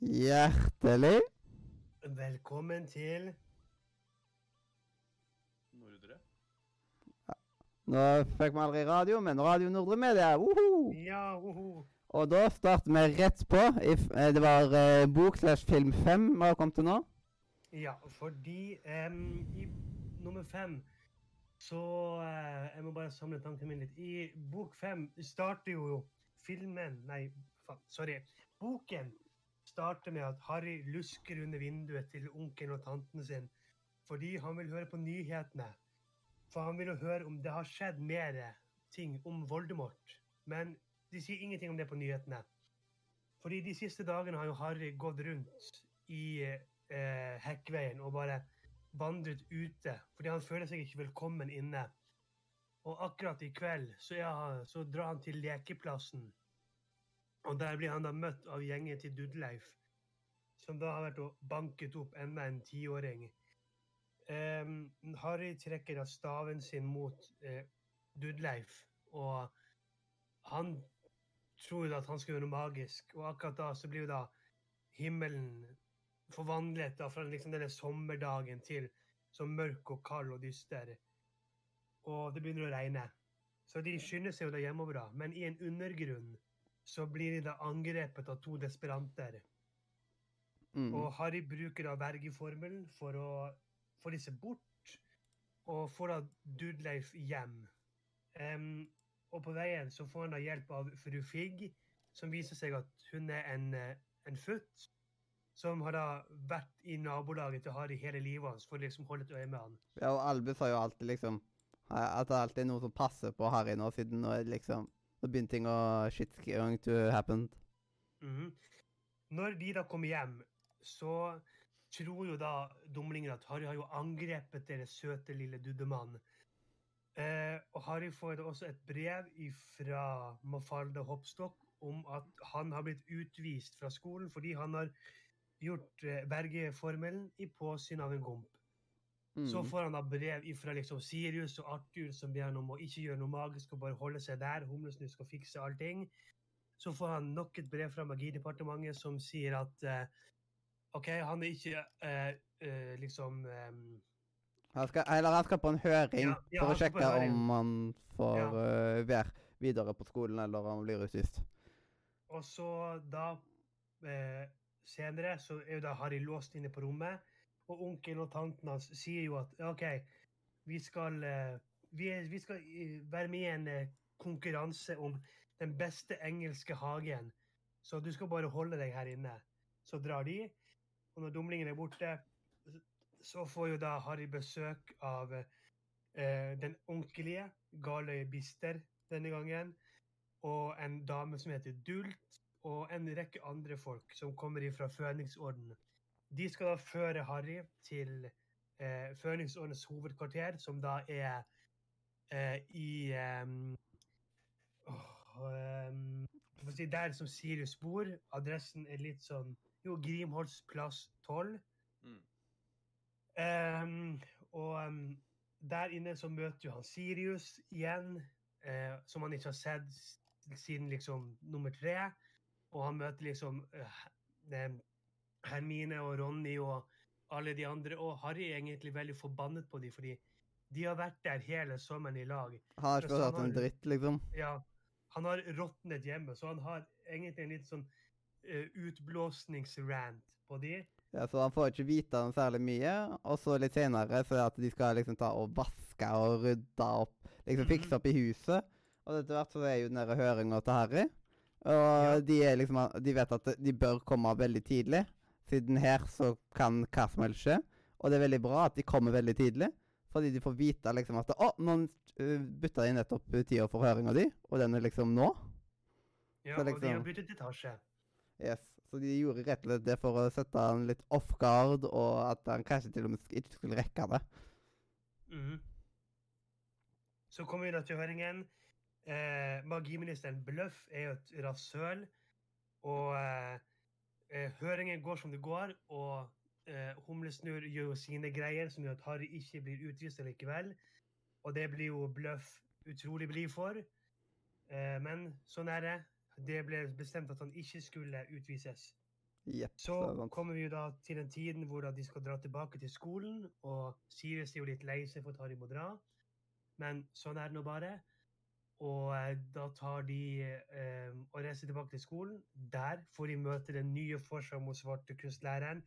Hjertelig Velkommen til Nordre. Nå fikk vi aldri radio, men Radio Nordre Media. Uhu! Ja, uhu. Og da starter vi rett på. Eh, det var eh, bok slash film fem vi har kommet til nå. Ja, fordi um, i nummer fem så uh, Jeg må bare samle tankene mine litt. I bok fem starter jo filmen Nei, faen, sorry. Boken starter med at Harry lusker under vinduet til onkelen og tanten sin fordi han vil høre på nyhetene. For han vil jo høre om det har skjedd mer ting om Voldemort. Men de sier ingenting om det på nyhetene. Fordi de siste dagene har jo Harry gått rundt i eh, Hekkveien og bare vandret ute. Fordi han føler seg ikke velkommen inne. Og akkurat i kveld så, han, så drar han til lekeplassen. Og der blir han da møtt av gjengen til Dudleif, som da har vært og banket opp enda en tiåring. Um, Harry trekker da staven sin mot uh, Dudleif, og han tror jo da at han skal gjøre noe magisk. Og akkurat da så blir jo da himmelen forvandlet da fra liksom denne sommerdagen til så mørk og kald og dyster. Og det begynner å regne. Så de skynder seg jo da hjemover, da. Men i en undergrunn så blir de da angrepet av to desperanter. Mm. Og Harry bruker da vergeformelen for å få disse bort, og får da Dudleif hjem. Um, og på veien så får han da hjelp av fru Figg, som viser seg at hun er en, en futt, som har da vært i nabolaget til Harry hele livet hans for å liksom holde et øye med han. Ja, og Albus har jo alltid liksom At det alltid er noe som passer på Harry nå, siden nå er det liksom Nå begynte ting å Shit going to happen. Mhm. Når de da kommer hjem, så tror jo da dumlingen at Harry har jo angrepet deres søte lille duddemann. Eh, og Harry får da også et brev fra Mafalda Hoppstokk om at han har blitt utvist fra skolen fordi han har gjort eh, bergeformelen i påsyn av en gomp. Mm. Så får han da brev fra liksom Sirius og Arthur som ber han om å ikke gjøre noe magisk og bare holde seg der. Humlesnus skal fikse allting. Så får han nok et brev fra Magidepartementet som sier at uh, OK, han er ikke uh, uh, liksom um, Han skal, eller han skal på en høring Ja, ja, for å sjekke om han får Ja. uh, være videre på skolen, eller om han blir utvist. Og så da eh, Senere så er jo da Harry låst inne på rommet, og onkelen og tanten hans sier jo at OK, vi skal, eh, vi, vi skal eh, være med i en eh, konkurranse om den beste engelske hagen. Så du skal bare holde deg her inne. Så drar de, og når dumlingen er borte, så får jo da Harry besøk av eh, den onkelige Galøy Bister denne gangen, og en dame som heter Dult, og en rekke andre folk som kommer fra Føniksorden. De skal da føre Harry til eh, Føniksordens hovedkvarter, som da er eh, i em, oh, jeg si, Der som Sirius bor. Adressen er litt sånn Jo, Grimholts plass 12. Mm. Em, og em, der inne så møter jo han Sirius igjen, eh, som han ikke har sett siden liksom nummer tre. Og han møter liksom em, Hermine og Ronny og alle de andre. Og Harry er egentlig veldig forbannet på dem, fordi de har vært der hele sommeren i lag. Han har ikke fått så en dritt, liksom. Ja, han har råtnet hjemme, så han har egentlig en litt sånn uh, utblåsningsrant på de. Ja, så han får ikke vite noe særlig mye. Og så litt senere så er det at de skal liksom ta og vaske og rydde opp. Liksom Mhm. fikse opp i huset. Og etter hvert så er jo den der høringa til Harry. Og Ja. de, er liksom, de vet at de bør komme veldig tidlig. Siden her så kan hva som helst skje. Og det er veldig bra at de kommer veldig tidlig. Fordi de får vite liksom at Å, nå uh, bytta de nettopp tida for høringa di, og den er liksom nå. Ja, Så Og de liksom- har byttet etasje. Yes. Så de gjorde rett og slett det for å sette han litt off guard, og at han kanskje til og med ikke skulle rekke det. Mm. Så kommer vi da til høringen. Eh, magiministeren Bløff er jo et rasshøl. Og eh, eh, høringen går som det går, og eh, Humlesnurr gjør jo sine greier, som gjør at Harry ikke blir utvist likevel. Og det blir jo Bløff utrolig blid for. Eh, men sånn er det. Det ble bestemt at han ikke skulle utvises. Yep, Så er kommer vi jo da til den tiden hvor de skal dra tilbake til skolen, og Sirius er jo litt lei seg for at Harry må dra. Men sånn er det nå bare. Og eh, da tar de eh, og reiser tilbake til skolen. Der får de møte den nye forskeren mot svartekunstlæreren.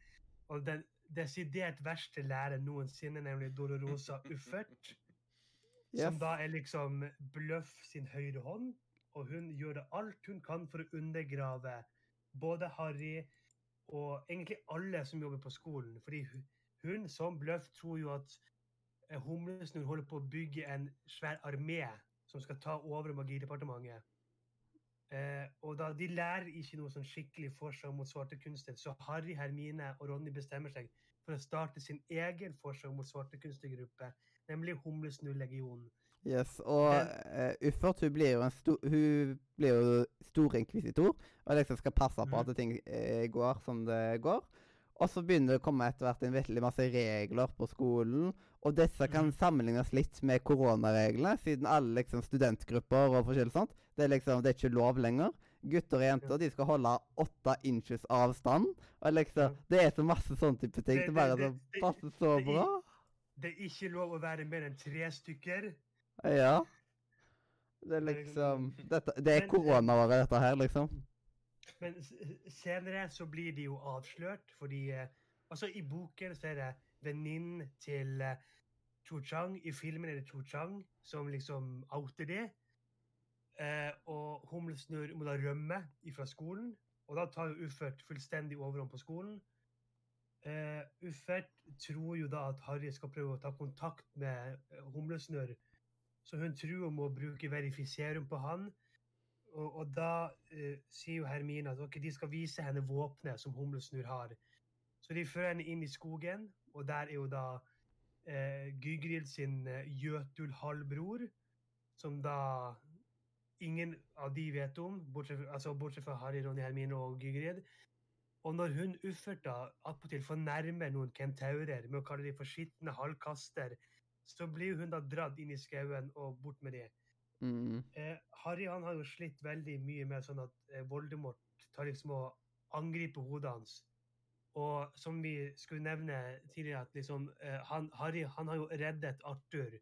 Og den desidert verste læreren noensinne, nemlig Dolorosa Uffert. Yes. Som da er liksom Bløff sin høyre hånd. Og hun gjør det alt hun kan for å undergrave både Harry og egentlig alle som jobber på skolen. Fordi hun som Bløff tror jo at eh, Humlesnurr holder på å bygge en svær armé som skal ta over Magidepartementet. Eh, og da De lærer ikke noe sånn skikkelig forsvar mot svarte kunster, så Harry, Hermine og Ronny bestemmer seg for å starte sin egen forsvar mot svarte kunstnergruppe, nemlig Humlesnurr-legionen. Yes, og uh, Uffert hun blir jo en sto hun blir jo storinkvisitor og liksom skal passe på Mhm. at ting eh, går som det går. Og så begynner det å komme etter hvert en veldig masse regler på skolen. Og disse kan Mhm. sammenlignes litt med koronareglene, siden alle liksom studentgrupper og forskjellig sånt, det er liksom, det er ikke lov lenger. Gutter og jenter de skal holde åtte inches avstand. Og liksom, Det er så masse sånne type ting som bare det- så det- passer så bra. Det er ikke lov å være mer enn tre stykker. Ja. Det er liksom liksom- dette, Det er koronaåret, dette her, liksom. Men senere så blir de jo avslørt, fordi eh, Altså, i boken så er det venninnen til eh, Cho Chang. I filmen er det Cho Chang som liksom outer det. Eh, og Humlesnurr må da rømme fra skolen. Og da tar jo Uffert fullstendig overhånd på skolen. Uh, Uffert tror jo da at Harry skal prøve å ta kontakt med Humlesnurr. Så hun tror hun må bruke verifiserum på han. Og, og da uh, sier jo Hermine at okay, de skal vise henne våpenet som Humlesnurr har. Så de fører henne inn i skogen, og der er jo da uh, Gygrid sin eh, Jøtul-halvbror, som da ingen av de vet om, bortsett, altså, bortsett fra Harry, Ronny, Hermine og Gygrid. Og når hun Uffert da attpåtil fornærmer noen kentaurer med å kalle dem for skitne halvkaster, så blir hun da dratt inn i skauen og bort med det. Mm. Eh, Harry han har jo slitt veldig mye med sånn at eh, Voldemort tar liksom og angriper hodet hans. Og som vi skulle nevne tidligere, at liksom, eh, han, Harry han har jo reddet Arthur.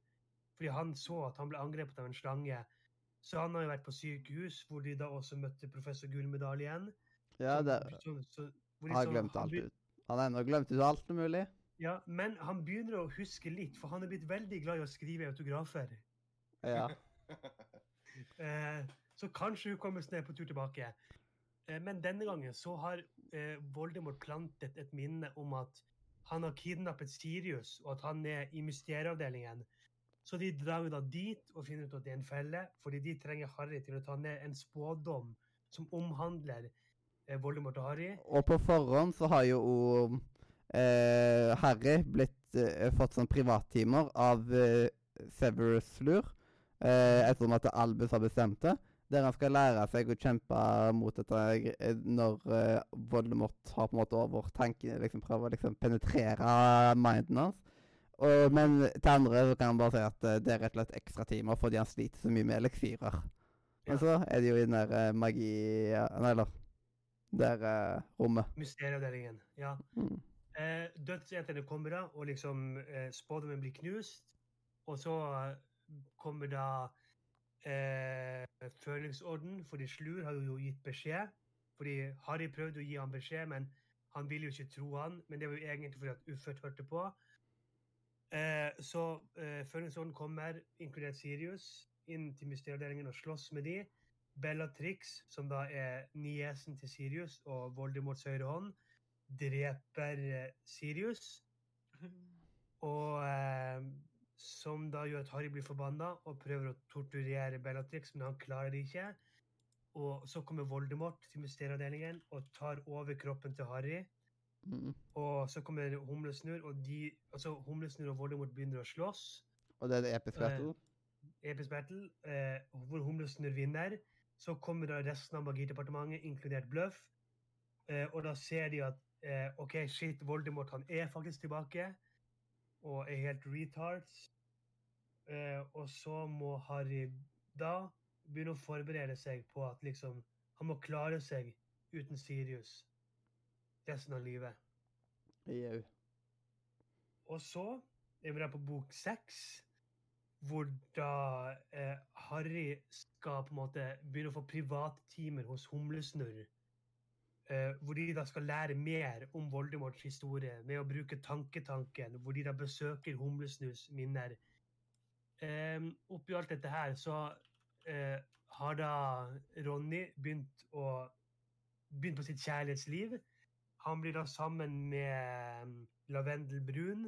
Fordi han så at han ble angrepet av en slange. Så han har jo vært på sykehus, hvor de da også møtte professor Gullmedaljen. Ja, det Så, så- hvor har sånn- glemt alt ut. Han har ennå glemt ut alt mulig. Ja, men han begynner å huske litt, for han er blitt veldig glad i å skrive autografer. Ja. Eh, så kanskje hun kommer ned på tur tilbake. Eh, men denne gangen så har eh, Voldemort plantet et minne om at han har kidnappet Sirius, og at han er i mysterieavdelingen. Så de drar jo da dit og finner ut at det er en felle, fordi de trenger Harry til å ta ned en spådom som omhandler Voldemort og Harry. Og på forhånd så har jo Harry blitt fått sånn privattimer av Severus Lur. Eh, ettersom at Albus har bestemt det. Der han skal lære seg å kjempe mot dette eh, når eh, Voldemort har på en måte over tankene, liksom prøver å liksom penetrere minden hans. Og, men til andre så kan han bare si at eh, det er rett og slett ekstratimer fordi han sliter så mye med eliksirer. Ja. Men så er det jo i den der eh, magi... Nei, eller Der eh, rommet. Mysterieavdelingen, ja. Mm. Eh, Dødsjentene kommer da, og liksom eh, spådommen blir knust. Og så kommer da eh, følingsorden, fordi Slur har jo gitt beskjed. Fordi Harry prøvde å gi ham beskjed, men han ville jo ikke tro han. Men det var jo egentlig fordi at Uffert hørte på. Eh, så eh, følingsorden kommer, inkludert Sirius, inn til mysterieavdelingen og slåss med de. Bellatrix, som da er niesen til Sirius og Voldemorts høyre hånd, dreper eh, Sirius. Og eh, som da gjør at Harry blir forbanna og prøver å torturere Bellatrix, men han klarer det ikke. Og så kommer Voldemort til mysterieavdelingen og tar over kroppen til Harry. Mm. Og så kommer Humlesnurr, og de, altså Humlesnurr og Voldemort begynner å slåss. Og det er det episke Eh, battle. Episk battle, eh, hvor Humlesnurr vinner. Så kommer da resten av Magidepartementet, inkludert Bluff. Eh, og da ser de at eh, OK, shit, Voldemort han er faktisk tilbake. Og er helt retards. Eh, og så må Harry da begynne å forberede seg på at liksom Han må klare seg uten Sirius. resten av livet. Jau. Og så er vi da på bok seks, hvor da eh, Harry skal på en måte begynne å få privattimer hos Humlesnurr. Eh, hvor de da skal lære mer om Voldemorts historie med å bruke tanketanken, hvor de da besøker Humlesnus minner. Eh, oppi alt dette her så eh, har da Ronny begynt å begynt på sitt kjærlighetsliv. Han blir da sammen med um, Lavendel Brun.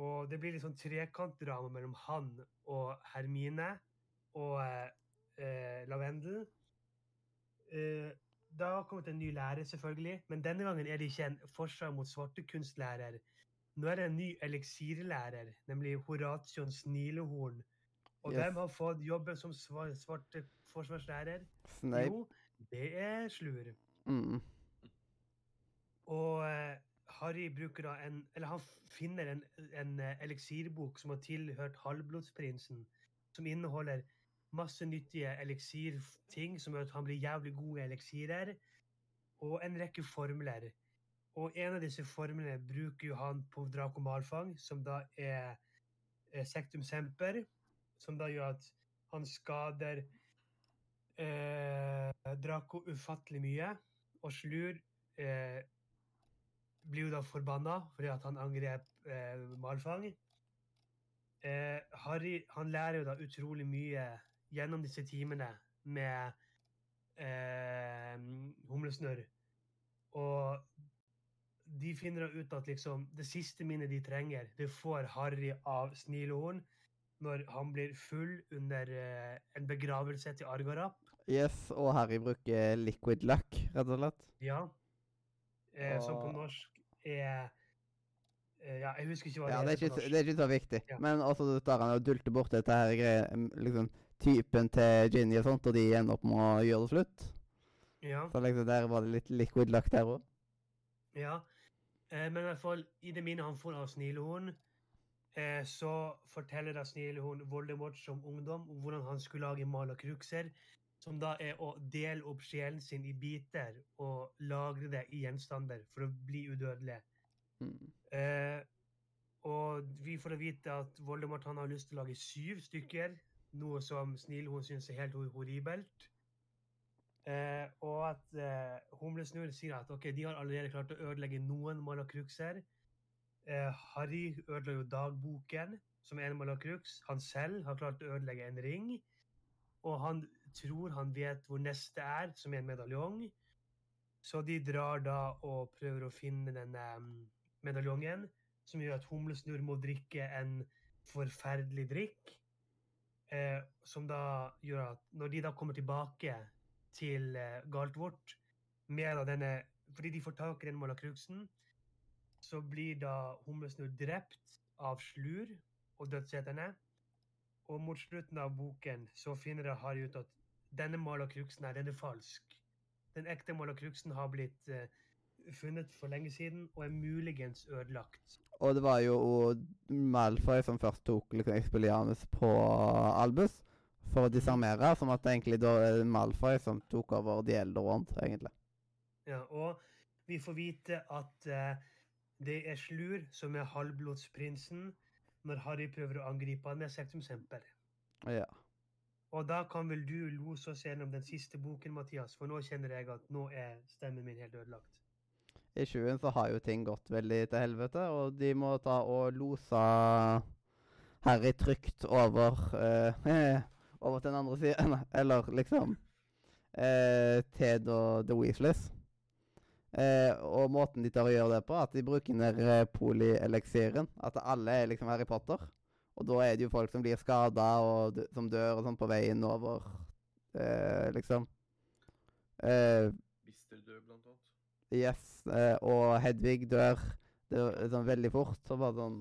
Og det blir litt sånn trekantdrama mellom han og Hermine og eh, Lavendel. Eh, det har kommet en ny lærer, selvfølgelig, men denne gangen er det ikke en forsvar mot svartekunstlærer. Nå er det en ny eliksirlærer, nemlig Horation Snilehorn. Og Yes. hvem har fått jobben som svarte forsvarslærer? Snape. Jo, det er Slur. Mm. Og eh, Harry bruker da en Eller han finner en, en eh, eliksirbok som har tilhørt Halvblodsprinsen, som inneholder masse nyttige eliksirting som gjør at han blir jævlig god i eliksirer, og en rekke formler. Og en av disse formlene bruker jo han på Draco Malfang, som da er, Sectum Semper, som da gjør at han skader eh, Draco ufattelig mye, og Slur eh, blir jo da forbanna fordi at han angrep eh, Malfang. Eh, Harry han lærer jo da utrolig mye gjennom disse timene med eh, Humlesnørr. Og de finner ut at liksom det siste minnet de trenger, det får Harry av Snilehorn når han blir full under eh, en begravelse til Argarap. Yes, og Harry bruker liquid luck, rett og slett. Ja. Eh, som på norsk er eh, Ja, jeg husker ikke hva Ja, det er ikke, det er ikke så viktig. Ja. Men også tar han og dulter bort dette her greia, liksom typen til Ginny og sånt, og de ender opp med å gjøre det slutt. Ja, Så liksom der var det litt liquid luck der òg. ja. Eh, men i hvert fall, i det minnet han får av Snilehorn, eh, så forteller da Snilehorn Voldemort som ungdom om hvordan han skulle lage malakrukser, som da er å dele opp sjelen sin i biter og lagre det i gjenstander for å bli udødelig. Mm. Eh, og vi får vite at Voldemort han har lyst til å lage syv stykker, noe som Snilhorn syns er helt horribelt. Eh, og at eh, Humlesnurr sier at okay, de har allerede klart å ødelegge noen malakrukser. Eh, Harry ødela jo dagboken, som er en malakruks. Han selv har klart å ødelegge en ring. Og han tror han vet hvor neste er, som er en medaljong. Så de drar da og prøver å finne denne mm, medaljongen, som gjør at Humlesnurr må drikke en forferdelig drikk. Eh, som da gjør at når de da kommer tilbake til eh, Galtvort med denne Fordi de får tak i den malakruksen, så blir da Humlesnurr drept av Slur og dødseterne. Og mot slutten av boken så finner Harry ut at denne malakruksen er, den er falsk. Den ekte malakruksen har blitt eh, funnet for lenge siden og er muligens ødelagt. Og det var jo Malfoy som først tok liksom Expelliarmus på Albus for å disarmere, som at det egentlig da er Malfoy som tok over de eldre rundt, egentlig. Ja, og vi får vite at uh, det er Slur som er halvblodsprinsen når Harry prøver å angripe han med Sectum Semper. Ja. Og da kan vel du lose oss gjennom den siste boken, Mathias, for nå kjenner jeg at nå er stemmen min helt ødelagt. I sjuen så har jo ting gått veldig til helvete, og de må ta og lose Harry trygt over uh, over til den andre siden. Eller liksom uh, Ted og The Weasleys. Uh, og måten de tar og gjør det på, at de bruker ned polieleksiren. eh. At alle er liksom Harry Potter. Og da er det jo folk som blir skada og som dør og sånn på veien over, eh, liksom. Eh, Yes, eh, og Hedvig dør det var sånn veldig fort. Så bare sånn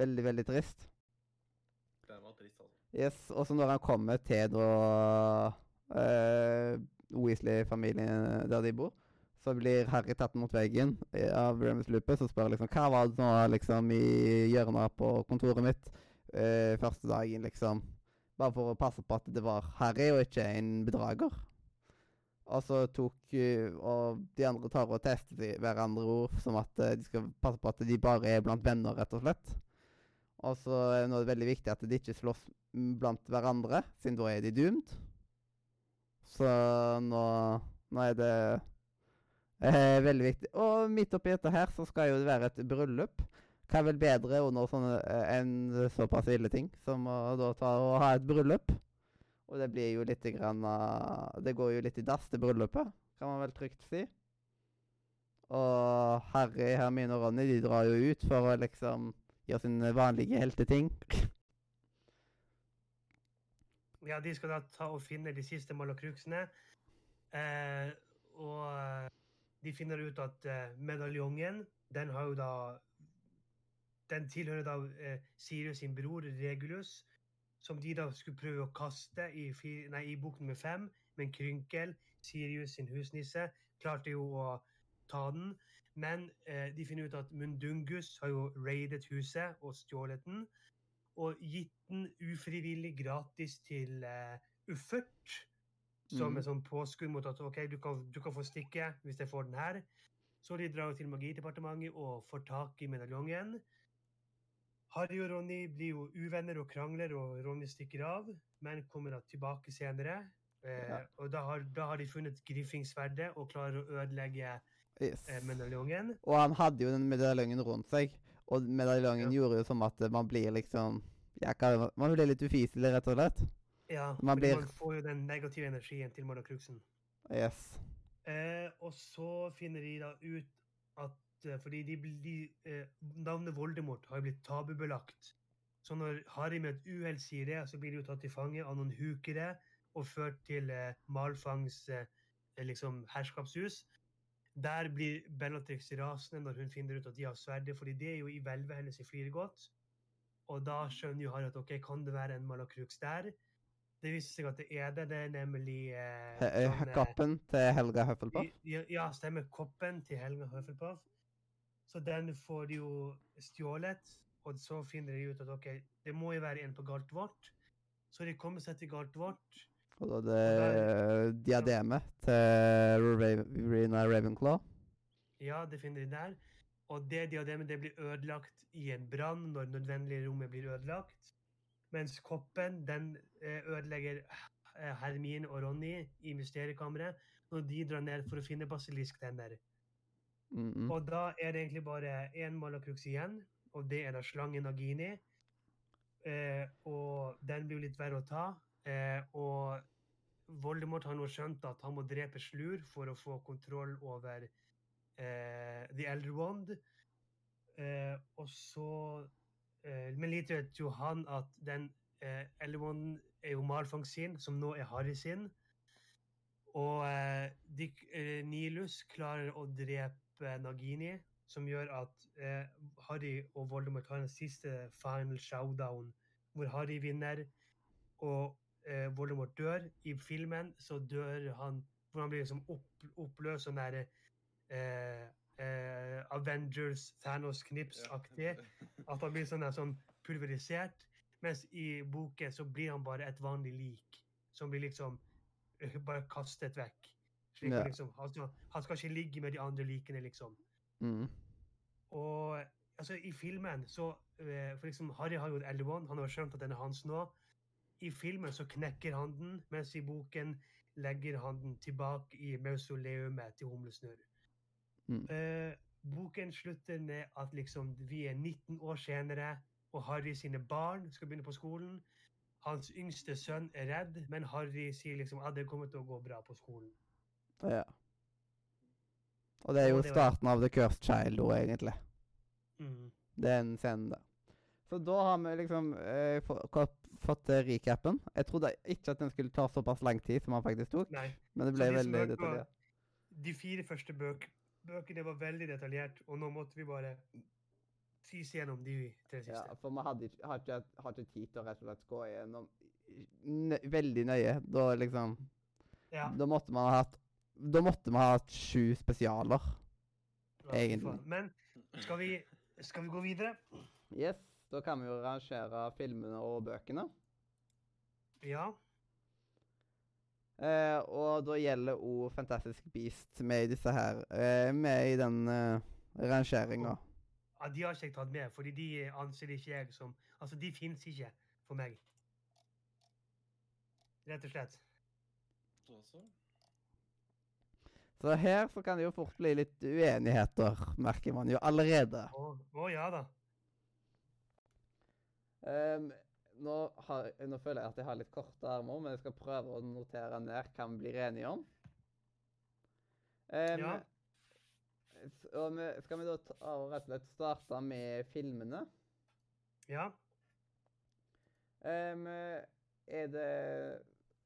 Veldig, veldig trist. Den var trist, altså. Yes, Og så når han kommer til da eh, Weasley-familien der de bor, så blir Harry tatt mot veggen eh, av Remus Lupus og spør liksom hva var det nå liksom i hjørnet på kontoret mitt eh, første dagen, liksom. Bare for å passe på at det var Harry og ikke en bedrager. Og så tok eh, Og de andre tar og tester hverandre ord, som at eh, de skal passe på at de bare er blant venner, rett og slett. Og så er det veldig viktig at de ikke slåss blant hverandre, siden da er de doomed. Så nå, nå er det eh, veldig viktig. Og midt oppi dette her så skal jo det være et bryllup. Hva er vel bedre under sånne eh, enn såpass ille ting som å da ta og ha et bryllup? Og det blir jo litt grann uh, Det går jo litt i dass, det bryllupet, kan man vel trygt si. Og Harry, Hermine og Ronny de drar jo ut for å liksom gjøre sine vanlige helteting. Ja, de skal da ta og finne de siste malakruksene. Eh, og eh, de finner ut at eh, medaljongen, den har jo da Den tilhører da eh, Sirius sin bror Regulus, som de da skulle prøve å kaste i, nei, i bok nummer fem. Men Krynkel, Sirius sin husnisse, klarte jo å ta den. Men eh, de finner ut at Mundungus har jo raidet huset og stjålet den. Og gitt den ufrivillig gratis til eh, Uffert. Som mm. en sånn påskudd mot at OK, du kan, du kan få stikke hvis jeg får den her. Så de drar til Magidepartementet og får tak i medaljongen. Harry og Ronny blir jo uvenner og krangler, og Ronny stikker av, men kommer tilbake senere. Eh, Ja. Og da har, da har de funnet Griffingsverdet og klarer å ødelegge Yes. eh, medaljongen. Og han hadde jo den medaljongen rundt seg, og medaljongen Ja. gjorde jo som at man blir liksom ja? Man blir litt ufiselig, rett og slett. Ja, Man blir- man får jo den negative energien til Malakruksen. Yes. Eh, og så finner de da ut at eh, Fordi de, de, eh, navnet Voldemort har blitt tabubelagt. Så når Harry med et uhell sier det, så blir de jo tatt til fange av noen hukere og ført til eh, Malfangs eh, liksom, herskapshus. Der blir Bellatrix rasende når hun finner ut at de har sverdet, fordi det er jo i hvelvet hennes i godt. Og da skjønner jo Harry at ok, kan det være en Malakrux der? Det viser seg at det er det. Det er nemlig eh, He- sånn, eh, Kappen til Helga Hufflepuff. ja, ja, stemmer. Koppen til Helga Hufflepuff. Så den får de jo stjålet, og så finner de ut at ok, det må jo være en på galt vårt. Så de kommer seg til galt vårt. Og da det diademet til Rina Ravenclaw. Ja, det finner de der. Og det diademet det blir ødelagt i en brann når nødvendige rommet blir ødelagt. Mens koppen den eh, ødelegger Hermin Hermine og Ronny i mysteriekammeret når de drar ned for å finne basilisktenner. Mm -mm. Og da er det egentlig bare én Malakrux igjen, og det er da slangen Nagini. Eh, og den blir jo litt verre å ta. Eh, og Voldemort har nå skjønt at han må drepe Slur for å få kontroll over eh, The Elder Wand. Eh, og så eh, Men lite vet jo han at den eh, Elder Wand er jo Malfang sin, som nå er Harry sin. Og eh, eh, Nilus klarer å drepe Nagini, som gjør at eh, Harry og Voldemort har en siste final showdown, hvor Harry vinner og eh, Voldemort dør. I filmen så dør han hvor han blir liksom opp, oppløst sånn der eh, eh, Avengers Thanos-knips-aktig. At han blir sånn, der, sånn pulverisert. Mens i boken så blir han bare et vanlig lik. Som blir liksom eh, bare kastet vekk. Slik, yeah. liksom, han, skal, han skal ikke ligge med de andre likene, liksom. Mm. Og altså, i filmen så eh, For liksom, Harry har jo et L1, han har skjønt at den er hans nå. I filmen så knekker han den, mens i boken legger han den tilbake i mausoleumet til Humlesnurr. Mm. Eh, boken slutter med at liksom vi er 19 år senere, og Harry sine barn skal begynne på skolen. Hans yngste sønn er redd, men Harry sier liksom at det kommer til å gå bra på skolen. Ja. Og det er jo starten av The Cursed Child òg, egentlig. Mm. Den scenen der. Så da har vi liksom eh, fått eh, recapen. Jeg trodde ikke at den skulle ta såpass lang tid som han faktisk tok, Nei. men det ble de veldig detaljert. De fire første bøk, bøkene var veldig detaljert, og nå måtte vi bare tise gjennom de tre Ja, for vi hadde ikke, har, ikke, har ikke tid til å rett og slett gå gjennom veldig nøye. Da liksom Ja. Da måtte man ha hatt Da måtte vi ha hatt sju spesialer. egentlig. Men skal vi, skal vi gå videre? Yes. Da kan vi jo rangere filmene og bøkene. Ja. Eh, og da gjelder òg Fantastic Beast med i disse her. eh, med i den eh, rangeringa. Ja, de har ikke jeg tatt med, fordi de anser ikke jeg som Altså, de fins ikke for meg. Rett og slett. Så her så kan det jo fort bli litt uenigheter, merker man jo allerede. Å å, ja da. Um, nå, har, nå føler jeg at jeg har litt korte armer, men jeg skal prøve å notere ned hva vi blir enige om. Um, Ja. vi, skal vi da ta, og rett og slett starte med filmene? Ja. Um, er det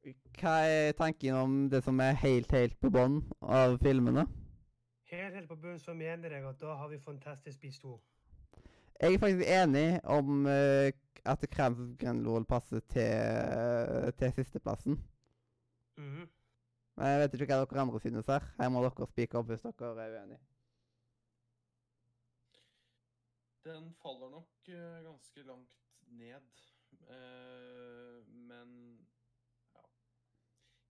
Hva er tanken om det som er helt, helt på bånn av filmene? Helt, helt på bunnen så mener jeg at da har vi Fantastisk Beast 2. Jeg er faktisk enig om uh, at Kremsgrenlol passer til, til sisteplassen. Mhm. Men jeg vet ikke hva dere andre synes her. Her må dere spike opp hvis dere er uenige. Den faller nok uh, ganske langt ned. Uh, men.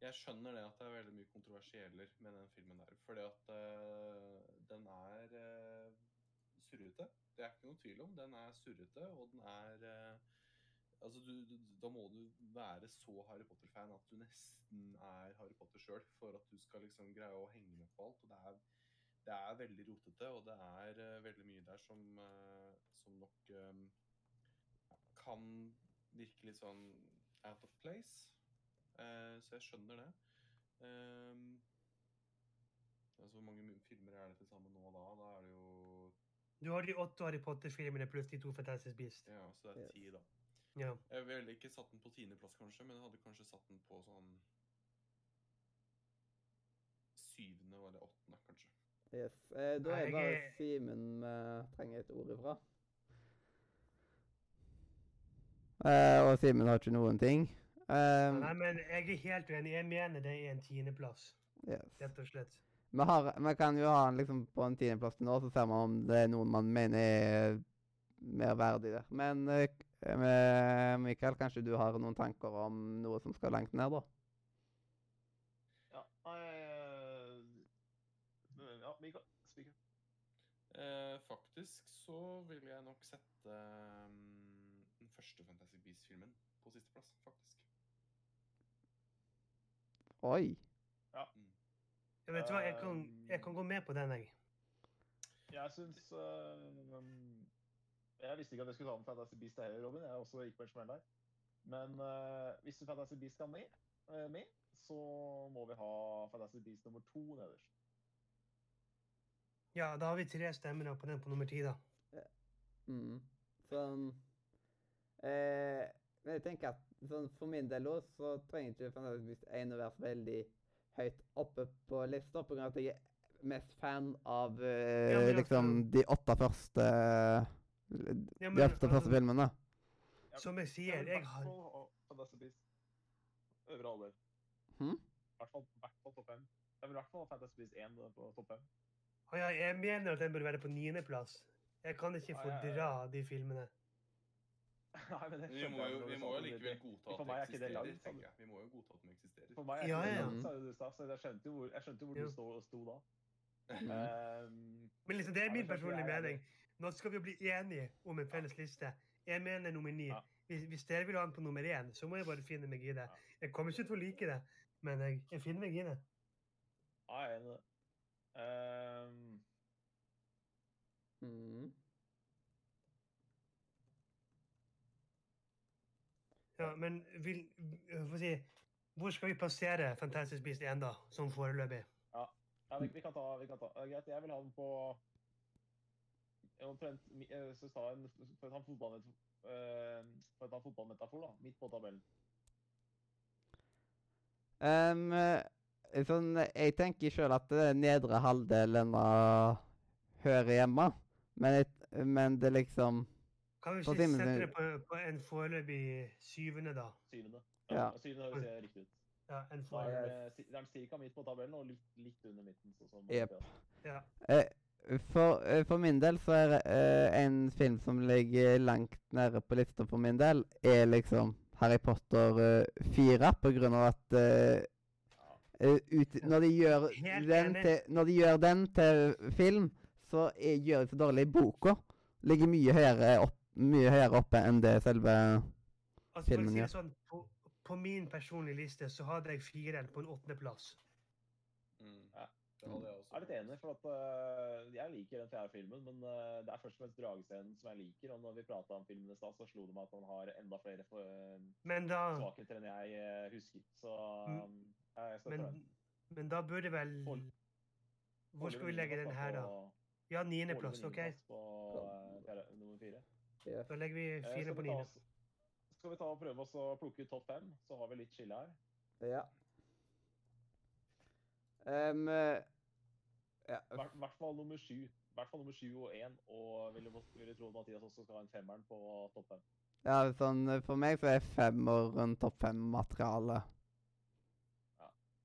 Jeg skjønner det at det er veldig mye kontroversieller med den filmen der. Fordi at uh, den er uh, surrete. Det er ikke noe tvil om. Den er surrete, og den er uh, Altså, du, du, da må du være så Harry Potter-fan at du nesten er Harry Potter sjøl for at du skal liksom greie å henge med på alt. Og det er det er veldig rotete, og det er uh, veldig mye der som, uh, som nok um, kan virke litt sånn out of place. Eh, så jeg skjønner det. Um, altså, hvor mange filmer er det til sammen nå da? Da er det jo Du har de åtte Harry Potter-filmene pluss de to Fantastic Beast. Ja, så det er ti, da. Ja. Jeg ville ikke satt den på tiendeplass, kanskje, men jeg hadde kanskje satt den på sånn syvende eller åttende, kanskje. Yes. Eh, da er det bare Simen vi trenger et ord ifra. Eh, og Simen har ikke noen ting. Um, Nei, men jeg er helt uenig. Jeg mener det er en tiendeplass, yes. rett og slett. Vi, har, vi kan jo ha den liksom på en tiendeplass til nå, så ser man om det er noen man mener er mer verdig der. Men uh, k- Mikael, kanskje du har noen tanker om noe som skal langt ned, da? Ja, uh, eh, Ja, Mikael. Spiker. Eh, faktisk så vil jeg nok sette um, den første Fantasy Beast-filmen på sisteplass, faktisk. Oi. Jeg vet du hva, jeg kan, jeg kan gå med på den, jeg. Jeg syns uh, Jeg visste ikke at jeg skulle ta med Fantasy Beast heller, Robin. Jeg også gikk på en smell der. Men uh, hvis Fantasy Beast skal med, uh, med, så må vi ha Fantasy Beast nummer to nederst. Ja, da har vi tre stemmer på den på nummer ti, da. Mm. Sånn eh, Men jeg tenker at sånn, for min del også, så trenger ikke Fantastic Beasts 1 å være veldig høyt oppe på lista, på grunn av at jeg er mest fan av uh, Ja, liksom de åtte første Ja, De åtte første filmene. Ja, Som jeg sier, jeg har fall ha øvre alder. Hmm? I hvert fall, i hvert fall topp fem. Jeg vil i hvert fall ha Fantasy Beast 1 på topp fem. Å ja, Jeg mener at den bør være på niendeplass. Jeg kan ikke Ja, ja, ja. fordra de filmene. Nei, men det Vi må jo, vi må jo likevel godta at det eksisterer, langt, tenker jeg. Vi må jo godta at de eksisterer. For meg er Ja, ikke det ja. langt, sa du så jeg skjønte jo hvor, jeg skjønte hvor Jo. du sto, sto da. Ehm, Men liksom, det er min personlige er mening. Nå skal vi jo bli enige om en felles liste. Jeg mener nummer ni. Hvis, dere vil ha den på nummer én, så må jeg bare finne meg i det. Jeg kommer ikke til å like det, men jeg, jeg finner meg i det. ja, jeg er enig i det. Ehm, Mm. Ja, men vil, si, hvor skal vi plassere Fantastic Beast 1, da, som foreløpig? ja, vi, vi kan ta, vi kan ta. Eh, Greit, jeg vil ha den på omtrent eh, Så en, for å ta en fotballmetafor, eh, for å ta fotballmetafor, da. Midt på tabellen. Ehm, eh, sånn, jeg tenker sjøl at det er nedre halvdelen av hører hjemme, men, jeg, men det liksom Kan vi ikke sette det på, på en foreløpig syvende, da? Syvende. Ja. Syvende høres eh, riktig ut. Ja, en foreløpig. det er cirka midt på tabellen og litt, litt under midten. sånn som Jep. ja. Eh, for, eh, for min del så er eh, en film som ligger langt nede på lista for min del, er liksom Harry Potter uh, 4, på grunn av at uh, eh, ut, Når de gjør den til Når de gjør den til film, så er, gjør de så dårlig i boka. Ligger mye høyere, opp, mye høyere oppe enn det selve Altså, filmen gjør. si sånn, på, på min personlige liste så hadde jeg fireren på en åttendeplass. Mm. Ja. Det hadde jeg også. Jeg er litt enig, for at uh, jeg liker den fjerde filmen, men uh, det er først og fremst dragescenen som jeg liker. Og når vi prata om filmen i stad, så slo det meg at han har enda flere uh, Men da, svakheter enn jeg uh, husker. Så Mm. øh, jeg støtter men, den. men da burde vel Hold. Hvor skal vi legge den her, da? Ja, niendeplass. OK. På uh, fjerde, nummer fire. Da legger vi Eh, fire på niende. Skal vi ta og prøve oss å plukke ut topp fem, så har vi litt skille her. Ja. Um, ja. I hvert- hvert fall nummer sju. I hvert fall nummer sju og én. Og vil ville tro at Mathias også skal ha en femmeren på topp fem. ja, sånn eh, For meg så er femmeren topp fem-materiale.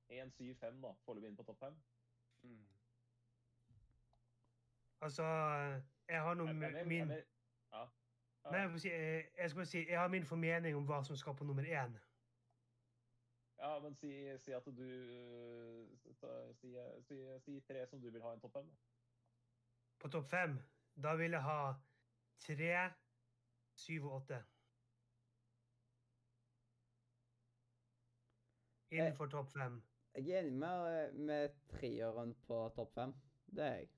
1-7-5, da. Foreløpig inn på topp fem. Mm. Altså, jeg har noe Jeg- jeg jeg, min jeg Ja. Nei, jeg, si, eh, jeg skal bare si, jeg har min formening om hva som skal på nummer én. Ja, men si, si at du øh, si, si, si tre som du vil ha i en topp fem. På topp fem, da vil jeg ha tre, syv og åtte. Innenfor topp fem. Jeg er enig med, med treåren på topp fem. Det er jeg.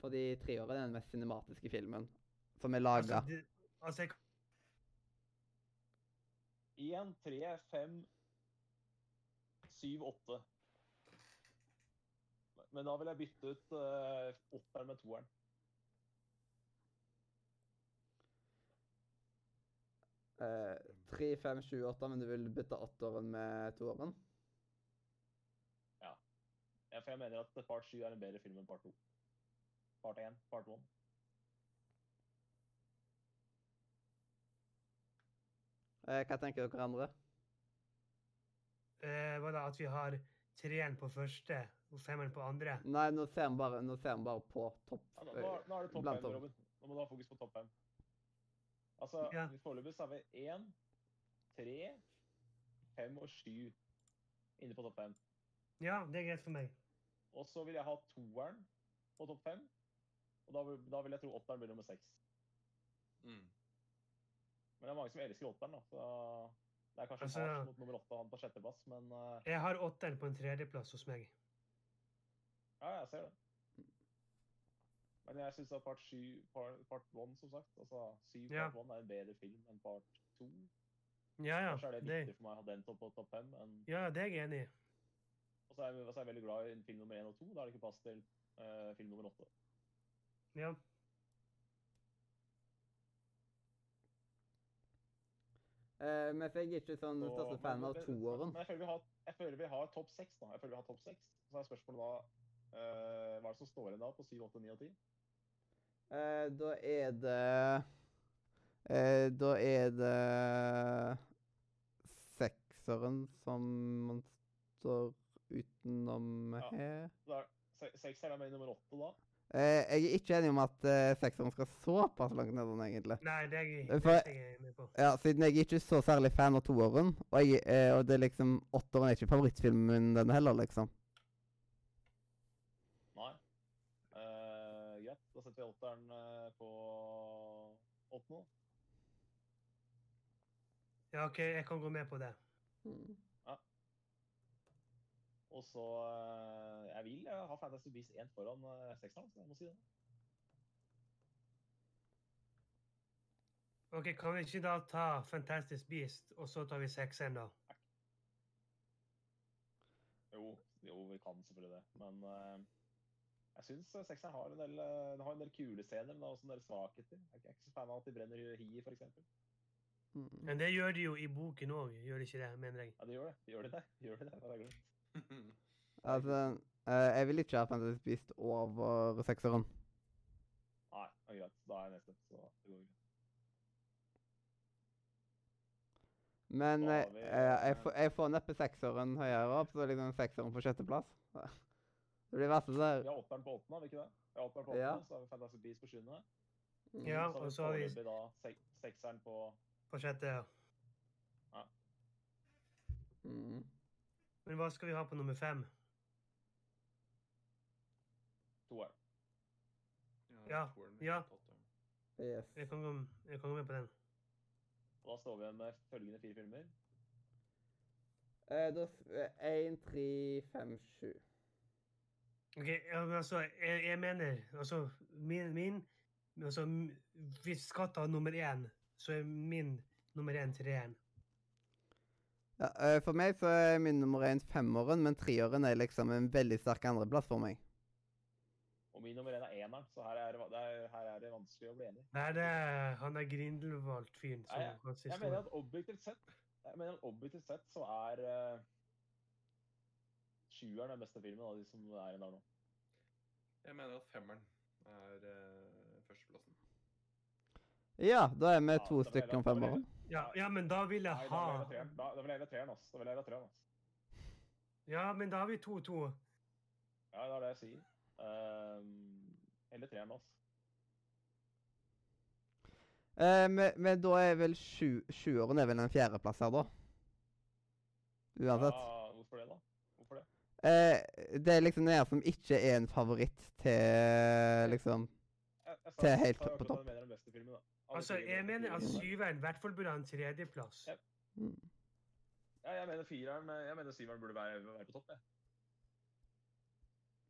Fordi treåren er den mest cinematiske filmen som er laga. Altså, altså jeg, Én, tre, fem, syv, åtte. Men da vil jeg bytte ut uh, åtteren med toeren. Eh, Tre, fem, sju, åtte, men du vil bytte åtteren med toeren? Ja, for jeg mener at part 7 er en bedre film enn part 2. Part 1, part 1. hva tenker dere andre? eh, hva da, at vi har treeren på første og femmeren på andre. Nei, nå ser vi bare, bare på topp Ja, nå, nå, nå er det topp fem, 5. Robin. Nå må du ha fokus på topp fem. Altså, Ja. foreløpig så har vi 1, 3, 5 og sju inne på topp fem. Ja, det er greit for meg. Og så vil jeg ha toeren på topp fem. Og da vil, da vil jeg tro åtteren blir nummer seks. Mm. Men det er mange som elsker åtteren, da. Så det er kanskje Altså- altså, mot nummer åtte han på sjetteplass, men uh, Jeg har åtteren på en tredjeplass hos meg. ja, jeg ser det. Men jeg syns at part sju, part, part 1, som sagt, altså syv Ja. part one er en bedre film enn part to. Ja, ja. Kanskje er det Det, viktig for meg å ha den topp på topp fem. Men... ja, det er jeg enig i. Og så er, jeg, så er jeg veldig glad i film nummer én og to. Da er det ikke plass til uh, film nummer åtte. Ja. Eh, men jeg er ikke sånn Så- største fan av toeren. Men jeg føler vi har, føler vi har topp seks. da. Jeg føler vi har topp seks. Så er spørsmålet da uh, Hva er det som står igjen da på 7, 8, 9 og 10? Uh, da er det eh, Da er det sekseren som man står utenom Ja. her. Da er, se- Sekseren er med i nummer åtte da. Eh, jeg er ikke enig om at uh, sekseren skal såpass langt ned, den, egentlig. Nei, det er jeg, For- det er jeg med på. Ja, Siden jeg ikke er så særlig fan av toåren, og, jeg, eh, og det er liksom åtteren er ikke favorittfilmen min, den heller, liksom. Nei. Uh, ja, Da setter vi åtteren uh, på åttende. Ja, OK, jeg kan gå med på det. Mm. Og så eh, Jeg vil jeg ha Fantasy Beast 1 foran uh, sekseren, så jeg må si det. Ok, Kan vi ikke da ta Fantastic Beast, og så tar vi sekseren, da? Jo, jo, vi kan selvfølgelig det. Men uh, jeg syns sekseren har en del, eh, har en del kule scener, men det er også en del svakheter. Jeg er ikke- så fan av at de brenner hi, f.eks. Mm. Men det gjør de jo i boken òg, gjør de ikke det, mener jeg? Ja, de gjør det. De gjør de det. De gjør det, det. Har. Altså, eh, jeg vil ikke ha Fantasy Beast over sekseren. Nei, det er greit. Da er jeg neste. Så det går greit. Men Da har eh, vi, eh, jeg, eh, får, jeg får neppe sekseren høyere opp, så liksom sekseren på sjetteplass. Det blir verste der. Vi har åtteren på åttende, har vi ikke det? Vi har åtteren på Ja. så har vi Fantasy Beast på sjuende. Mm. Ja, og så har vi foreløpig da sek sekseren på på sjette. ja. Mm. Men hva skal vi ha på nummer fem? Toer. Ja, ja. Jeg kan, gå, jeg kan gå med på den. Og da står vi igjen med følgende fire filmer. Eh, da Én, tre, fem, sju. Ok, ja, men altså, jeg, jeg mener Altså, min, min altså, Hvis vi skal ta nummer én, så er min nummer én treeren. Ja, eh, for meg så er min nummer én femåren, men treåren er liksom en veldig sterk andreplass for meg. Og min nummer én er eneren, så her er, det- det er, her er det vanskelig å bli enig. Det er han er Grindelwald-fyren som Nei, jeg- Jeg mener at objektivt sett jeg mener at objektivt sett så er uh, sjueren den beste filmen av de som er i der nå. Jeg mener at femmeren er uh, førsteplassen. Ja, da er vi Ja, to stykker om femåren. Ja, ja, men da vil jeg Nei, ha jeg treeren. Da, vil jeg ha treeren, ass. Da vil jeg ha treeren, ass. Ja, men da har vi 2-2. Ja, det er det jeg sier. Um, eller treeren, ass. Eh, men, men da er vel sju, sjuåren er vel en fjerdeplass her, da? Uansett. Ja, hvorfor det, da? Hvorfor det? Eh, det er liksom det her som ikke er en favoritt til liksom Jeg, jeg, Til helt Jeg på akkurat topp. jeg mener den beste filmen, da. Altså, jeg mener at syveren i hvert fall burde ha en tredjeplass. Ja. mm. Ja, jeg mener fireren Jeg mener syveren burde være, være på topp, jeg.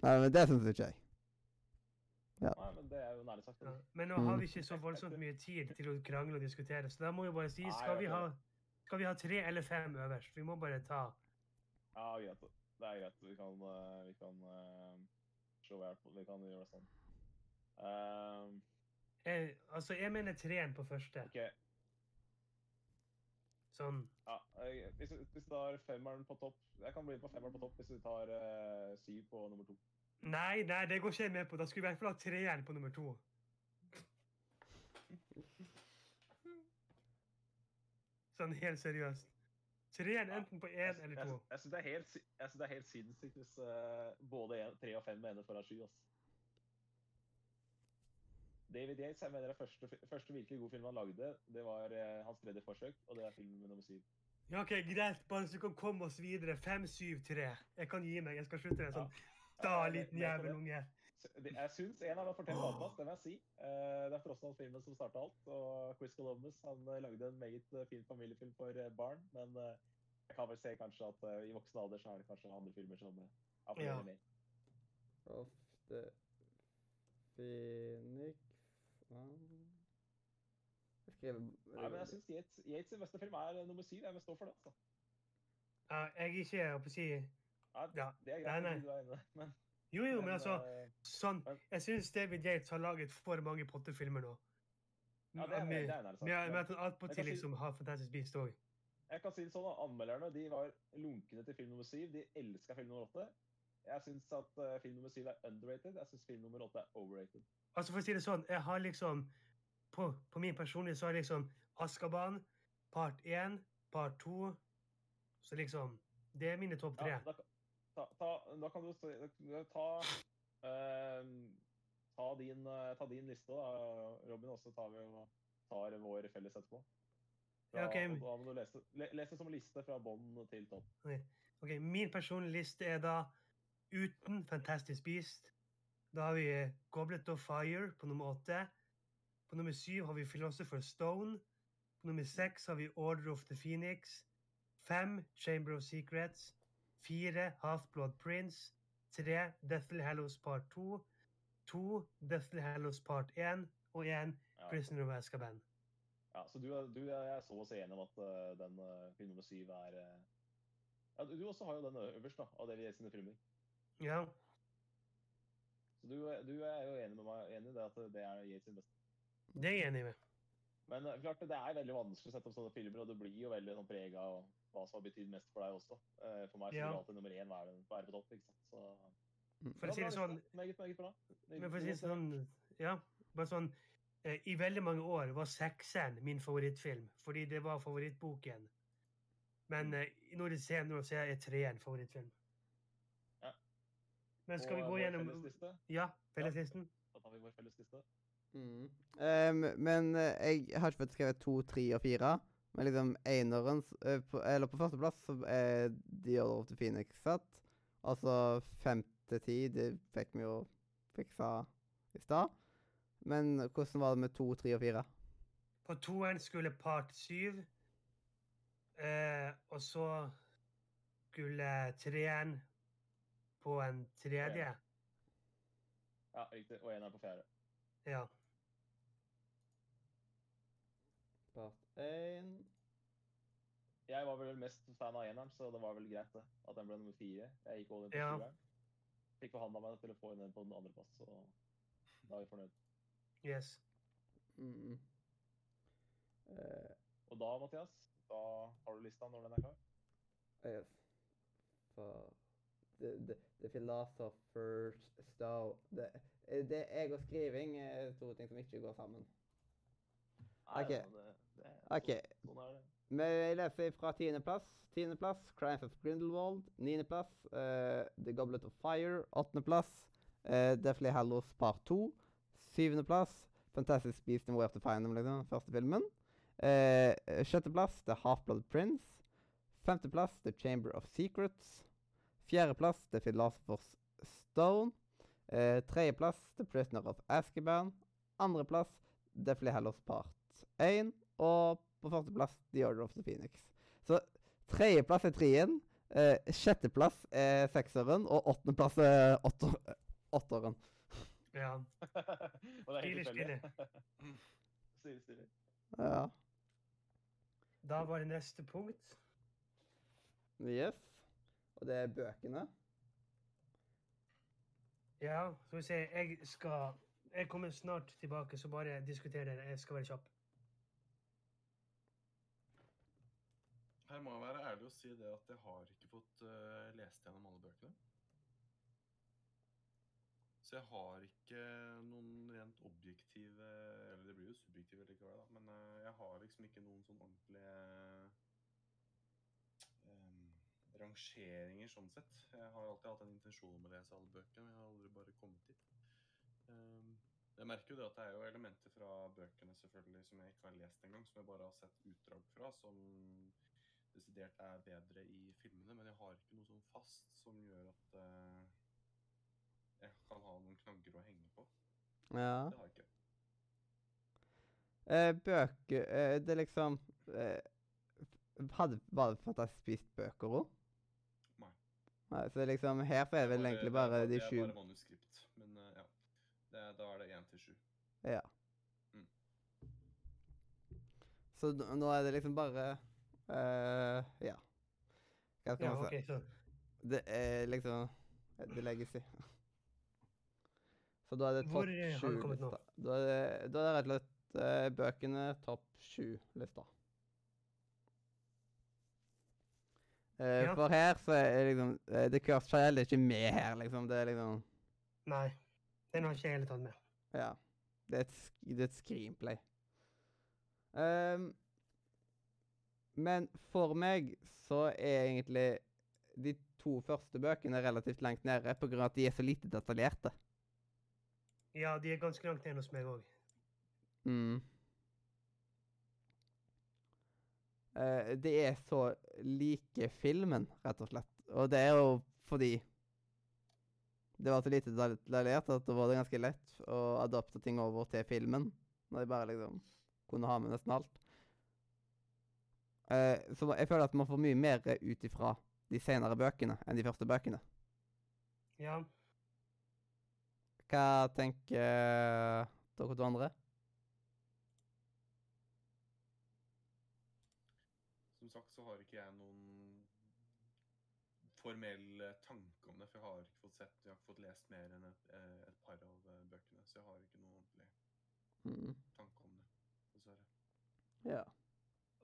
Nei, men det syns ikke jeg. Nei, men det er jo nærlig sagt. Ja. Men nå har Mm. vi ikke så voldsomt mye tid til å krangle og diskutere, så da må vi bare si skal vi ha, skal vi ha tre eller fem øverst? Vi må bare ta Ja, greit. Det er greit. Vi kan, eh, vi kan uh, slå hver på Vi kan gjøre det sånn. Um, eh, Altså, jeg mener treen på første. OK. Sånn. Ja, hvis, hvis du tar femmeren på topp Jeg kan bli med på femmeren på topp hvis du tar uh, syv på nummer to. Nei, nei, det går ikke jeg med på. Da skulle vi i hvert fall ha treeren på nummer to. Sånn helt seriøst. Treeren Ja, enten på Jeg, én eller jeg, to. jeg syns det, er helt synes det er helt sinnssykt hvis uh, både tre og fem mener foran sju. ass. David Yates jeg mener det første, første virkelig gode film han lagde, det var eh, hans tredje forsøk, og det er film nummer syv. Ja, ok, Greit, bare så vi kan komme oss videre. Fem, syv, tre. Jeg kan gi meg. Jeg skal slutte. Sånn. Da, Ja, er liten med på jævel det. unge. Så det- Jeg syns en av dem fortjener alt, det må jeg si. Eh, Det er tross alt filmen som starta alt. Og Chris Columbus han eh, lagde en meget eh, fin familiefilm for barn. Men jeg kan vel se kanskje at i voksen alder så er det kanskje andre filmer som appellerer Ja. mer. Ofte Phoenix Jeg skrev Nei, men jeg syns Yates, Yates' sin beste film er eh, nummer syv. Jeg vil stå for det. altså. Ja, jeg er ikke på å si Ja. Det er greit nei. nei. du er inne, men, Jo, jo, men altså eh, Sånn. Jeg syns David Yates har laget for mange Potter-filmer nå. ja, det er, det Med- er nærmest med med at han attpåtil liksom har Fantastisk beast òg. Jeg kan si det sånn, Anmelderne de var lunkne til film nummer syv. De elska film nummer åtte. Jeg syns at eh, film nummer syv er underrated. Jeg syns film nummer åtte er overrated. Altså, for å si det sånn, jeg har liksom På, på min personlige så har jeg liksom Askaban, part én, part to Så liksom Det er mine topp tre. Ja, da, ta, ta, da kan du ta eh, ta, din, eh, ta din liste, da, Robin, og så tar vi og tar vår felles etterpå. Fra, Ja, ok. Da må du lese, le, lese som liste fra bånn til topp. Ok, Min personlige liste er da uten Fantastic Beast. Da har vi eh, Goblet of Fire på nummer åtte. På nummer syv har vi Philosopher Stone. På nummer seks har vi Order of the Phoenix. Fem Chamber of Secrets. Fire Half-Blood Prince. Tre Deathly Hallows Part 2. To Deathly Hallows Part 1. Og én Prisoner of Azkaban. Ja, så du, du er så å si enig om at eh, den eh, film nummer syv er ja, du, også har jo den øverst da, av David Yates sine filmer. Ja. Så du, du er jo enig med meg enig i det at det er Yates sin beste. Det er jeg enig med. Men eh, klart, det er veldig vanskelig å sette opp sånne filmer, og det blir jo veldig sånn prega av hva som har betydd mest for deg også. Eh, For meg så Ja. vil alltid nummer én være, være på topp. ikke sant? Så, For å si det sånn, Meget, meget bra. Men for å si det sånn, ja, bare sånn eh, I veldig mange år var sekseren min favorittfilm, fordi det var favorittboken. Men eh, nå i det senere år så er treeren favorittfilm. Men skal vi gå gjennom Ja, felleslisten. Ja? Da tar vi vår fellesliste. Mm. Um, men eh, jeg har ikke fått skrevet to, tre og fire. Men liksom eneren s- eh, på, Eller på førsteplass så er The Order of the Phoenix satt. Altså fem til ti, det fikk vi jo fiksa i stad. Men hvordan var det med to, tre og fire? På toeren skulle part syv. Eh, og så skulle treeren på en tredje. Ja, riktig. Og en er på fjerde. Ja. Part én Jeg var vel mest fan av eneren, så det var vel greit det. At den ble nummer fire. Jeg gikk all in på Ja. sjueren. Fikk forhandla meg til å få den på den andre plass, så da er vi fornøyd. Yes. mm. Uh, Og da, Mathias, da har du lista når den er klar? Yes. For det, the, the Philosopher's Stone det, det det Jeg og skriving er to ting som ikke går sammen. Ok. det, OK. Så, sånn er. Vi leser fra tiendeplass. Tiendeplass Crimes of Grindelwald. Niendeplass uh, The Goblet of Fire. Åttendeplass uh, Deathly Hallows Part 2. Syvendeplass Fantastic Beast and Where to Find Them, liksom. Første filmen. Uh, sjetteplass The Half-Blood Prince. Femteplass The Chamber of Secrets. Fjerdeplass til Philosopher's Stone. Eh, Tredjeplass The Prisoner of Azkaban. Andreplass Deathly Hallows Part 1. Og på førsteplass The Order of the Phoenix. Så tredjeplass er treen. Eh, sjetteplass er sekseren. Og åttendeplass er åtter, åtteren. Ja. Og det er helt tilfeldig. Stilig, stille. Ja. Da var det neste punkt. Yes. Og det er bøkene. Ja, skal vi se. Jeg skal Jeg kommer snart tilbake, så bare diskuter dere. Jeg skal være kjapp. Her må jeg være ærlig og si det at jeg har ikke fått uh, lest gjennom alle bøkene. Så jeg har ikke noen rent objektive Eller det blir jo subjektive likevel, da. Men eh, jeg har liksom ikke noen sånn ordentlige rangeringer sånn sett. Jeg har alltid hatt en intensjon om å lese alle bøkene, men jeg har aldri bare kommet dit. Em, jeg merker jo det at det er jo elementer fra bøkene selvfølgelig som jeg ikke har lest engang, som jeg bare har sett utdrag fra, som desidert er bedre i filmene, men jeg har ikke noe sånn fast som gjør at eh, jeg kan ha noen knagger å henge på. Ja. Det har jeg ikke. Eh, bøker eh, Det er liksom eh, hadde, Var det jeg spist bøker òg? Nei. Så liksom her så er det vel egentlig bare de sju Det er bare manuskript, men uh, ja. Det, da er det én til sju. Ja. Mm. Så nå er det liksom bare uh, Ja. Hva skal Ja, man si? så Det er liksom The Legacy. Så da er det topp sju-lista. Da, er det- da er det rett og slett eh, bøkene topp sju-lista. Eh, Ja. For her så er liksom Det The Cursed Child er ikke med her, liksom. Det er liksom Nei. Den har ikke jeg heller tatt med. Ja. Det er et, det er et screenplay. Um, men for meg så er egentlig de to første bøkene relativt langt nede pga. at de er så lite detaljerte. Ja, de er ganske langt nede hos meg òg. Mm. Eh, det er så like filmen, rett og slett. Og det er jo fordi det var så lite detaljert at det var det ganske lett å adopte ting over til filmen. Når de bare liksom kunne ha med nesten alt. Uh, så jeg føler at man får mye mer ut ifra de senere bøkene enn de første bøkene. Ja. Hva tenker dere to andre? Som sagt så har ikke jeg noen formell eh, tanke om det, for jeg har ikke fått sett, jeg har ikke fått lest mer enn et, eh, et par av eh, bøkene, så jeg har ikke noen ordentlig Mm. tanke om det, dessverre. Ja.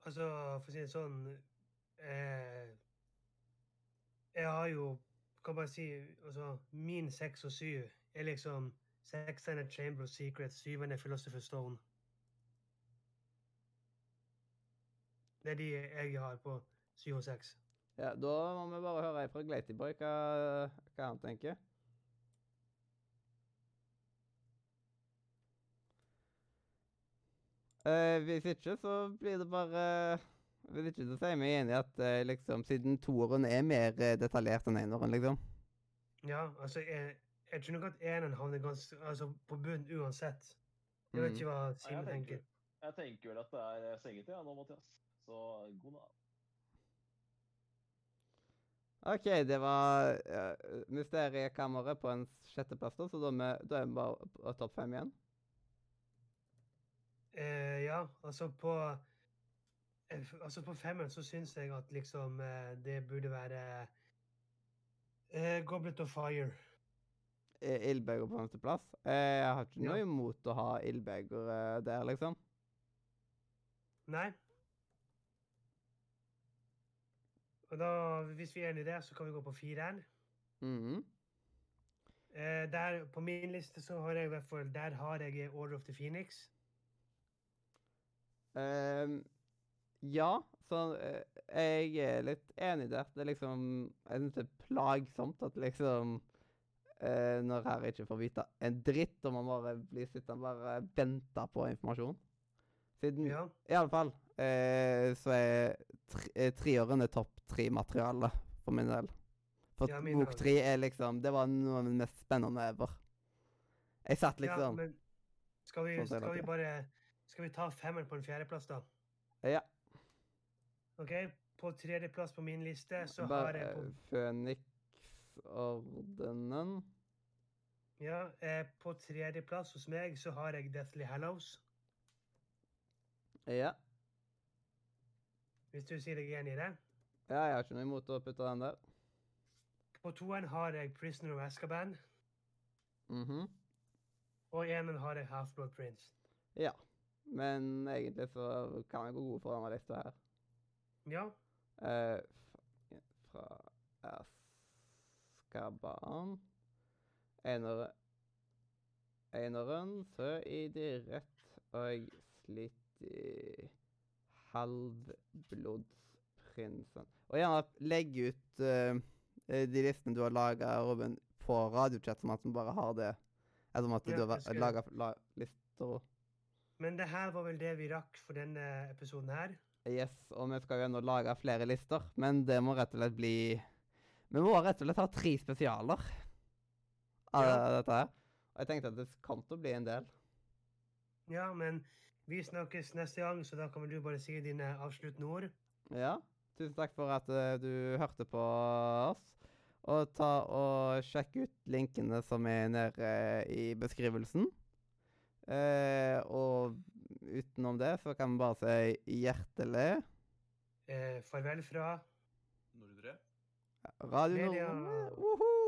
Altså, for å si det sånn eh, Jeg har jo Kan bare si altså, Min seks og syv er liksom sekseren er Chamber of Secrets, syveren er Philosopher's Stone. Det er de jeg har på 7 og 6. Ja, Da må vi bare høre fra Glatyboy hva, hva han tenker. Uh, hvis ikke, så blir det bare Hvis ikke så sier vi enig i at uh, liksom, siden toeren er mer eh, detaljert enn eneren, liksom. Ja, altså, jeg, jeg tror nok at eneren havner ganske altså, på bunn uansett. Jeg vet Mm. ikke hva Simen jeg, tenker. tenker, jeg tenker vel at det er sengetid ja, nå, Mathias. Så god natt. OK, det var uh, Mysteriekammeret på en sjetteplass, da, så da, er vi- da er vi bare på topp fem igjen. Eh, ja, altså på eh, Altså på femmeren så syns jeg at liksom eh, det burde være eh, Goblet of Fire. Er Ildbeger på femteplass? Eh, jeg har ikke noe Ja. imot å ha Ildbeger eh, der, liksom. Nei? Og da, hvis vi er enig i det, så kan vi gå på fireren. -hmm. Eh, der, på min liste så har jeg i hvert fall Der har jeg Order of the Phoenix. Um, ja, så uh, jeg er litt enig der. Det er liksom Jeg syns det er plagsomt at liksom uh, Når her ikke får vite en dritt, og man bare blir sittende og bare vente på informasjon. Siden Ja. I alle fall eh, så er tre- eh, treåren er topp tre-materiale for min del. For Ja, bok tre er liksom Det var noe av det mest spennende ever. Jeg satt ja, liksom men skal vi, Sånn skal vi bare Skal vi ta femmeren på en fjerdeplass, da? Ja. OK? På tredjeplass på min liste så har Bare jeg på, Føniksordenen. ja, eh, på tredjeplass hos meg så har jeg Deathly Hallows. Ja. Hvis du sier deg enig i det. Ja. Jeg har ikke noe imot å putte den der. På toeren har jeg Prisoner of Azkaban. Mhm. Og enen har jeg Half-Blood Prince. Ja. Men egentlig så kan jeg gå god for denne lista her. Ja. Uh, fra Azkaban Enere Eneren, så i de rett og slitt i Halvblodsprinsen. Og gjerne legg ut uh, de listene du har laga, Robin, på radiochat, som at vi bare har det. Eller som at Ja, du har laga la, lister. Men det her var vel det vi rakk for denne episoden her. Yes, og vi skal jo ennå lage flere lister, men det må rett og slett bli Vi må rett og slett ha tre spesialer av Ja. dette her. Og jeg tenkte at det kom til å bli en del. Ja, men vi snakkes neste gang, så da kan vel du bare si dine avsluttende ord. Ja. Tusen takk for at uh, du hørte på oss. Og ta og sjekk ut linkene som er nede i beskrivelsen. Eh, og utenom det så kan vi bare si hjertelig Eh, farvel fra Nordre. Radio Nordre.